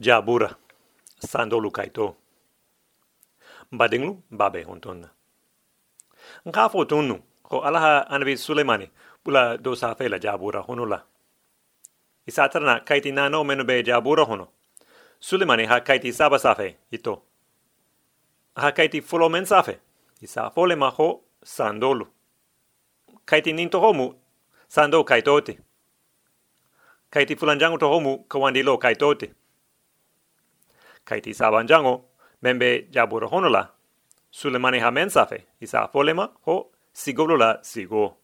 Jabura, sandolu kaito. Badinglu, babe hontonna. Nkafo tunu, ko alaha anabi Sulemani, bula do safe la jabura honula. Isatarna kaiti nano menu be jabura hono. Sulemani ha kaiti saba safe, ito. Ha kaiti fulo men safe, isa fole maho sandolu. Kaiti ninto homu, sando kaitoti. Kaiti fulanjangu to homu, kawandilo kaitoti kaiti sabanjango membe jabura honola sulemani ha mensafe isa folema ho sigolula sigo.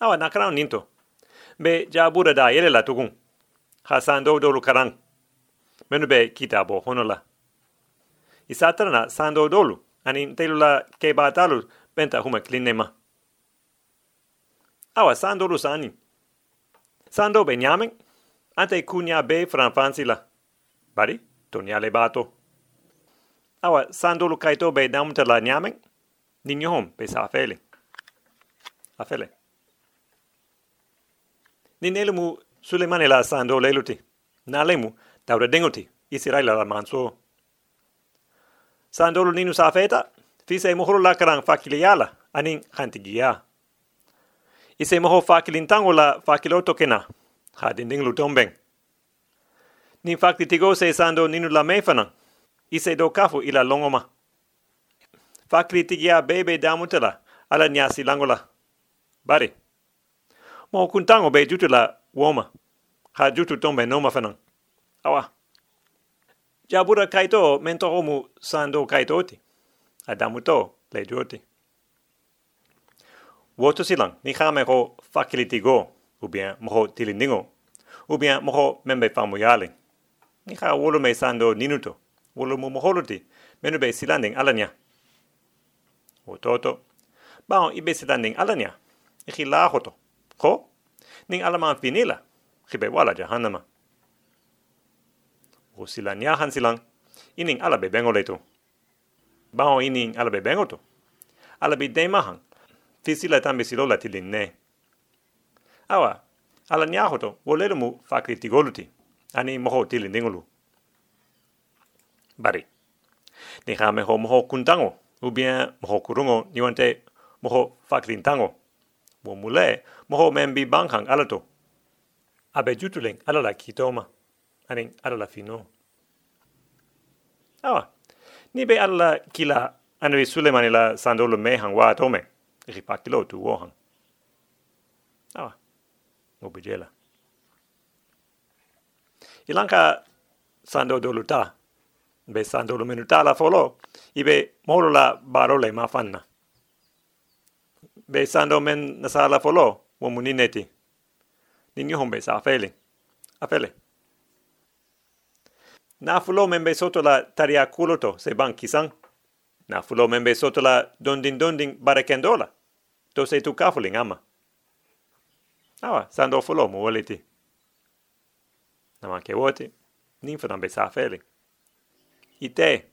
Awa nakarang ninto. Be jabura da yele la tugun. Ha sando dolu karang. Menu be kitabo honola. Isa trana sando dolu ani telula ke batalu benta huma klinema. Awa sando lu sani. Sando be nyamen ante kunya be franfansila Bari, tonia le bato. Awa, sandolu kaito be damuta la nyameng, ni nyohom be sa afele. Afele. Ni nelemu Sulemane la sando leluti. Na lemu, taura denguti, isirai la manso. Sandolu ninu sa afeta, fise mohoro la karang fakili yala, aning hantigia. Ise moho fakilintango la fakiloto kena, ha lutombeng ni fakti tigo se sando ninu la mefana. Ise do kafu ila longoma. Fakri tigia bebe damutela ala nyasi langola. Bari. Mo kuntango be jutula woma. Ha jutu tombe noma fanan. Awa. Jabura kaito mento homu sando kaitoti. Adamuto le joti. Woto silang ni khame ho fakilitigo ou bien moho tilindingo ou bien moho membe famuyale ni kha wolo me sando ninuto. Wolo mo moholoti menu be silanding alanya. O toto. Ba on ibe silanding alanya. I khi la hoto. Ko ning alama finila. Khibe wala jahannama. O silanya han silang. Ining ala be bengo leto. Ba on ining ala be bengo to. Ala be de mahan fisila tambe silola tilinne awa ala nyahoto wolero mu fakri tigoluti ani moho tili ningulu. Bari. Ni ha meho moho kuntango, u bien moho kurungo niwante moho faklintango. Wo mule moho membi banghang alato. Abe jutuling alala kitoma, ani alala fino. Awa, ni be alala kila anri sulemani la sandolo mehang wa atome, ripakilo tu wohang. Awa, ngobijela ilanka sando doluta be sando minuta la folo ibe molo la barole ma fanna. Be sando men na sala folo wo munineti ninyo hombe sa fele afele. Na fulo men be soto la taria kuloto se ban kisan na fulo men be soto la dondin dondin barakendola to se tu kafuling ama. Awa sando fulo mo woleti nama ke wote, nin fadan be sa fele. Ite,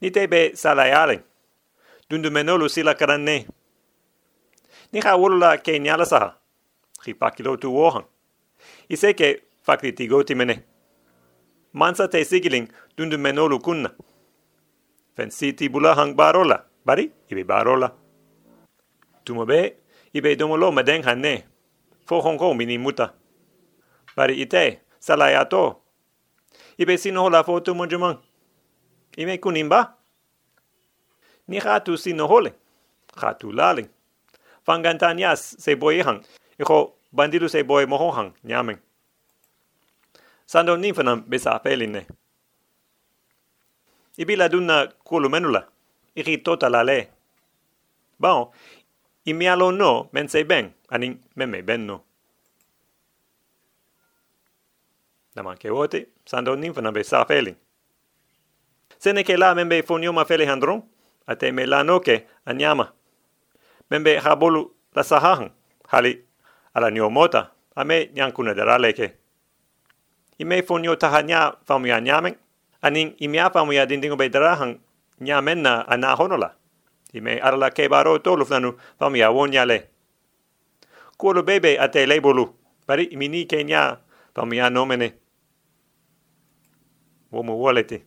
ni te be salayale, dundu menolu sila karanne. Ni ha wulu la ke nyala saha, ki pakilo tu wohan. Ise ke fakri tigoti mene. Mansa te sigiling dundu menolu kunna. Fensiti bula hang barola, bari, ibe barola. Tumo be, ibe domolo madeng hanne, fo hongko mini muta. Bari ite, salayato. Ibe sino la foto mo jumang. Ime kunimba. Ni khatu sino hole. Khatu laling. Fangantanyas se boye hang. Iko bandidu se boye moho hang. Sando ninfanam besa peline. Ibi la dunna kulu menula. Iri tota la le. Bon, imi alo no men ben, anin meme ben no. Dar man kevoti, san don nimfen ambe sa feli. Sene ke la membe fon yoma feli handron, ate me la noke anyama. Membe habolu la sahahan, hali ala nyomota, ame nyankuna daraleke. Ime fon taha nya famu ya nyamen, anin imia famu ya dindingo be darahan nyamen na ana honola. Ime arala ke baro tolu fnanu famu ya wonyale. Kuolo bebe ate leibolu, bari imini ke nya famu ya nomene. Wo mu woleti.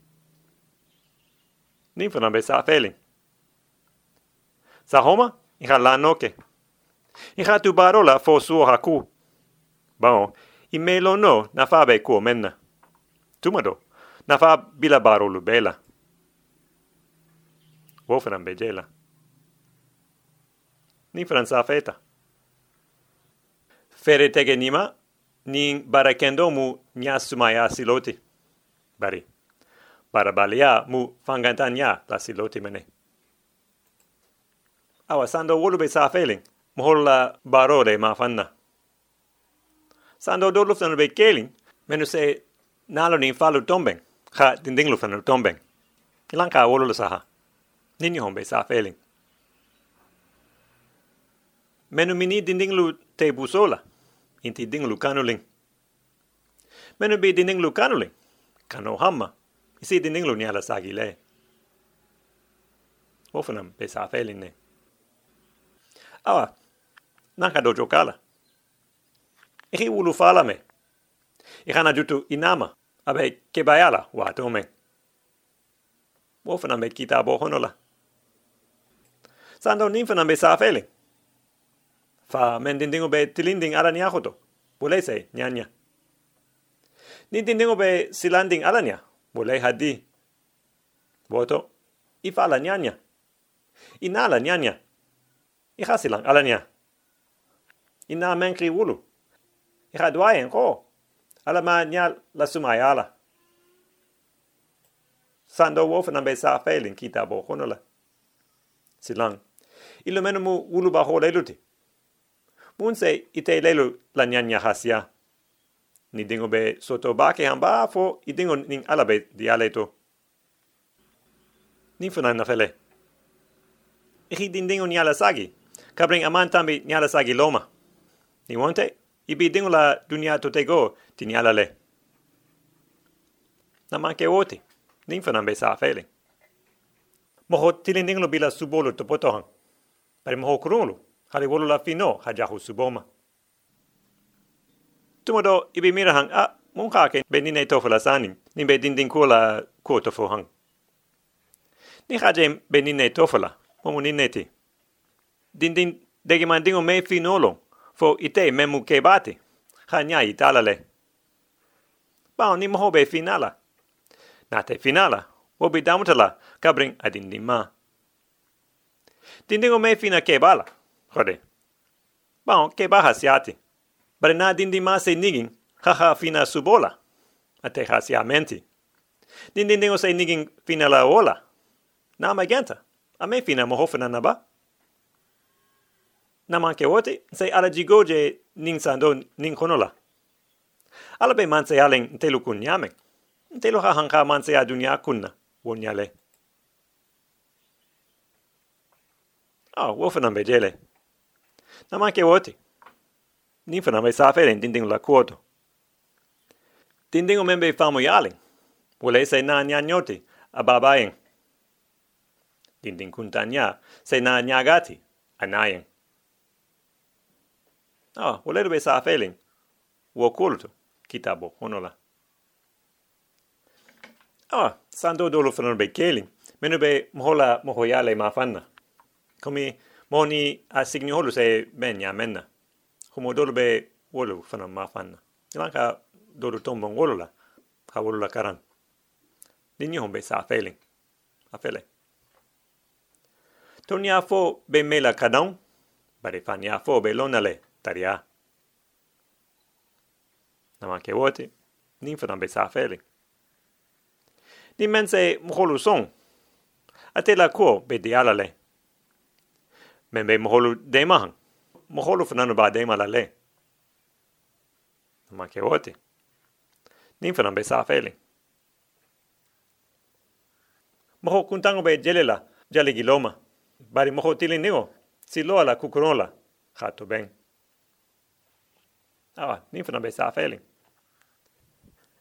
Nin fana be sa feeling. Sa homa, iha la noke. Iha tu barola fo suo haku. Bao, i melo no na be kuo menna. Tumado, na fa bila barolu bela. Wo fana be jela. Nin fana sa feta. Tege nima, nin barakendo mu nyasumaya siloti. Bari para balia mu fangantanya la siloti mene. Awa sando wolu be sa feeling, mu holla barode ma fanna. Sando do luftan be keling, menu se nalo ni falu tombeng, ha dinding luftan tombeng. Ilang ka wolu saha. Nini hombe sa feeling. Menu mini dinding lu te busola, inti ding lu kanuling. Menu bi dinding lu kanuling, kano hamma, isi din ninglu ni ala sagi le. Wofanam pe sa ne. Awa, naka dojo kala. Ihi ulu fala me. Ihana jutu inama, abe kebayala wa tome. Wofanam be kita bo honola. Sando ninfanam be sa. Fa mendindingu be tilinding ala ni. Bulese, nyanya. Nindindingu be silanding ala niya mulai hadi. Boto, ifa la nyanya. Ina la nyanya. Iha silang ala nya. Ina menkri wulu. Iha duayen ko. Ala ma nya la sumaya ala. Sando wofa nambe sa failing kita bo honola. Silang. Ilo menu mu wulu ba ho leluti. Mun se ite lelu la nyanya hasia ni dingo be soto ba ke hamba fo i dingo ning alabe di aleto ni funa na fele. I din dingo ni ala sagi. Kabring aman tambi ni ala sagi loma. Ni wonte i bi dingo la dunia to te go ti ni ala le. Na manke wote ni funa be sa fele. Mo ho tilin dingo lo bila subolo to potohan pari mo ho kurulu hali wolo la fino hajahu suboma tumodo ibi mira hang a mun ka ke be ninai tofu la sanin. Ni be din din kula ko tofu hang. Ni ha jem be ninai tofu la mo mun ninai ti. Din din dege man dingo me finolo fo ite me mu ke bate ha nya itala le. Ba ni mo be finala. Na te finala wo be damutala kabring adin din ma. Din dingo me fina ke bala jode Bom, ke baha siati. ate. Na dindi ma se nigin, haha fina subola. Ate ha si amenti. Dindi dingo se nigin fina la ola. Na ma genta. A me fina mo hofena na ba. Na manke wote, se ala jigoje ning sando ning konola. Ala be man se alen telu kun yamek. Telu ha hanka man se adunya kunna. Won yale. Ah, wofena be jele. Na manke wote ni fana mai sa fere dinding la kuoto. Dinding o membe famo yaling. Wole se na nya nyoti a babayen. Dinding kuntanya se na nyagati a nayen. Ah, wole be sa feeling. Wo kulto kitabo honola. Ah, sando dolo fana be keling. Menu be mohola mohoyale ma fanna. Komi moni a signi holu se ben ya menna como dolo be wolo fana ma fanna ilan ka dolo tombon wolo la ka wolo la karan. Ni hombe sa feeling a fele. Toni a fo be mela kadon bare fani a fo be lonale taria nama ke wote ni fana be sa feeling ni mense mholu son ate la ko be dialale men be mholu de mahang moholo fanano ba de malale ma ke wote nin fanan be sa fele moho kuntango be jelela jale giloma bari moho tilin nigo si lo ala kukurola hato ben awa nin fanan be sa fele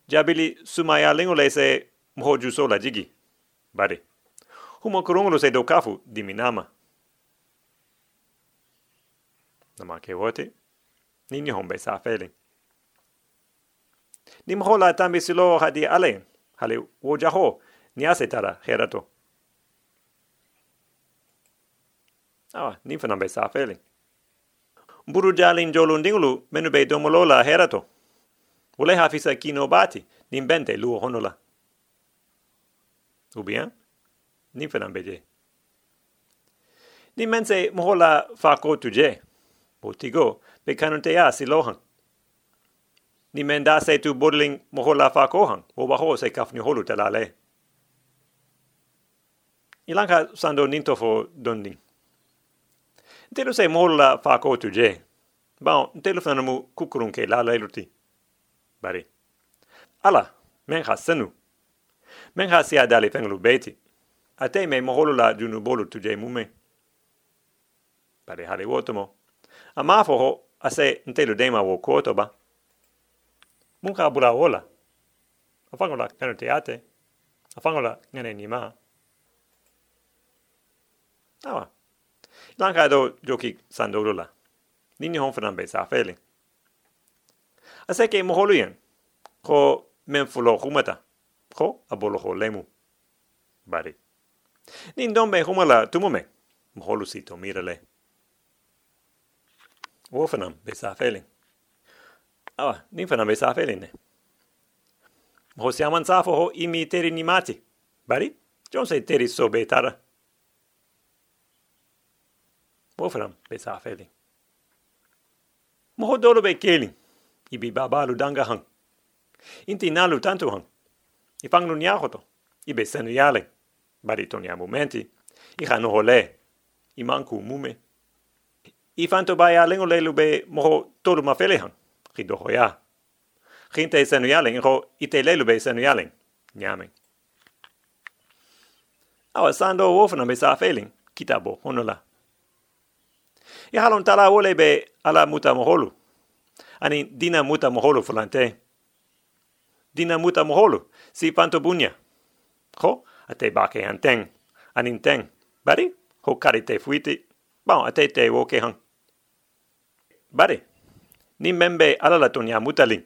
jabili sumaya lingo le se moho juso la jigi bari humo kurongolo se do kafu diminama nama ke wote ni hombe sa feeling ni mo la tambi silo hadi ale hale wo jaho ni ase tara herato. Awa, ni fana be sa feeling. Mburu jalin jolun dingulu menu be domolola herato. Ule hafisa kino bati, nimbente luo honola. Ubien? Ni fana beje. Ni mense mohola fako tuje. Botigo, be kanunte ya si lohan. Ni menda se tu bodling mohola fako han, o baho se kafni holu talale. Ilanka sando ninto fo donding. Ntelu se mohola fako tuje. Bao, ntelu fanamu kukurunke la leiluti. Bari. Ala, menha senu. Menha sia dali fenglu beti. Ate me moholu la junu bolu tuje mume. Bari hali wotomo. A mafo ho, ase ntelu dema wo koto ba. Munka bula ola. A fangola kanu te ate. A fangola ngane ni ma. Awa. Lanka do joki sandolo la. Nini hon fanambe sa feeling. Ase ke yen. Ko men fulo humata. Ko lemu. Bari. Nin dombe humala tumume. Moholu sito mirale. Fanam be sa feeling ne. Mo siaman safo ho imi teri ni. Bari, jon se teri so be tara. Wofanam be sa feeling. Mo ho dolo be keling. Ibi babalu danga hang. Inti nalu tantu hang. I fanglu niahoto. Ibe senu yale. Bari ton ya momenti. I hanu hole. I manku mume. I fanto bai a lengo lelu be moho tolu ma fele hang. Ki doho ya. Hinte senu yale. Inho ite lelu be senu yale. Nyame. Awa sando wofana be sa feeling. Kitabo honola. I halon tala wole be ala muta moholu. Ani dina muta moholu fulante. Dina muta moholu. Si panto bunya. Ho, ate bake anteng. Anin teng. Bari, ho karite fuiti. Bon, ate te woke hang. Bari, ni membe alala tonya mutalin.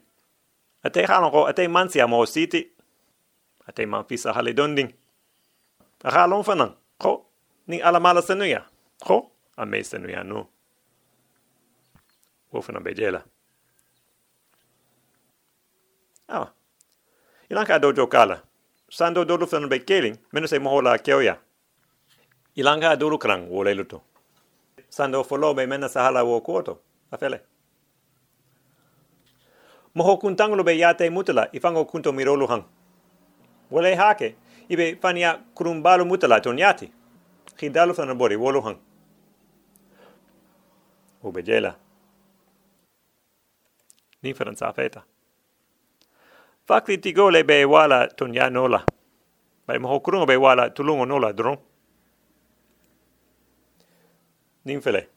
Ate halon ko ate mansi amo siti. Ate manfisa hale donding. Halon fanan. Ho, ni alamala senuya. Ho, a me senuya no. Wofana bejela. Ah. Ilanka dojo kala. Sando dolu fana be keling, menu se mohola keoya. Ilanka dolu krang wole luto. Sando folo be mena sahala wo koto. Afele. Moho kuntanglo be yate mutala ifango kunto mirolu hang. Wole hake, ibe fania kurumbalu mutala ton yati. Hidalu fana bori wolu hang. Ube. Ni fana sa feta. Fakti tigo le be wala ton nola. Bai moho kurungo be wala tulungo nola dron. Ninfele.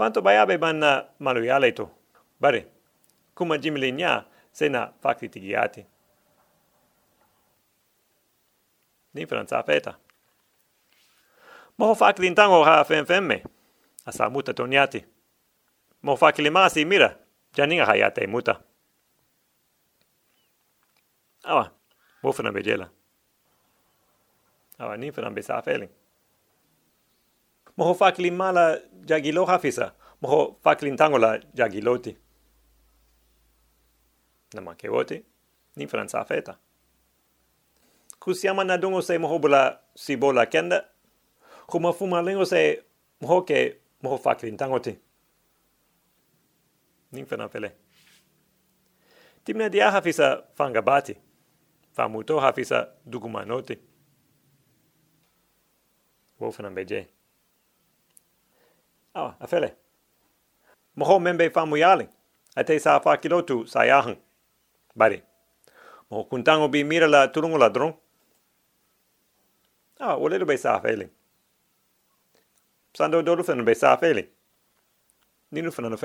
Fanto bai abe manna malu yale to. Bari. Kuma jimili nya sena fakti tigiati. Ninfele sa feta. Moho fakti intango ha fen femme. Asa muta ton yati. Moho fakti masi mira. Janinga hayate muta. Awa, wo fana be jela. Awa, ni fana be sa feeling. Moho fakli mala jagilo hafisa, moho fakli tangola jagiloti. Nama ke woti, ni fana sa feta. Kusiama na dungo se moho bula si bola kenda, kuma fuma lingo se moho ke moho fakli tangoti. Ni fana fele. Timna dia hafisa fanga bati famuto hafisa dugumanoti. Wofana beje. Ah, afele. Moho membe famu yali. Ate sa fa kilotu. Bari. Moho kuntango bi mira la turungo la dron. Ah, wolelo be sa. Sando dolu fana be sa afele. Ninu fana no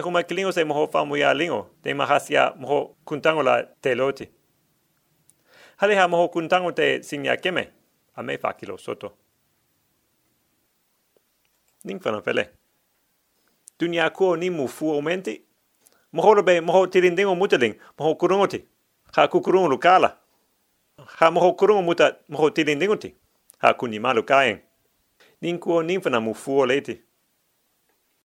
huma kilingo se moho famu ya lingo, te mahasia moho kuntango la te loti. Hale ha moho kuntango te sinya keme, a me soto. Ning fana fele. Dunia kuo ni mu fu aumenti, moho be moho tirindingo mutaling, moho kurungoti. Ha kukurungo lukala. Ha moho kurungo muta moho tirindingo ti. Ha kuni malu kaeng. Ninfana mu fuo leti.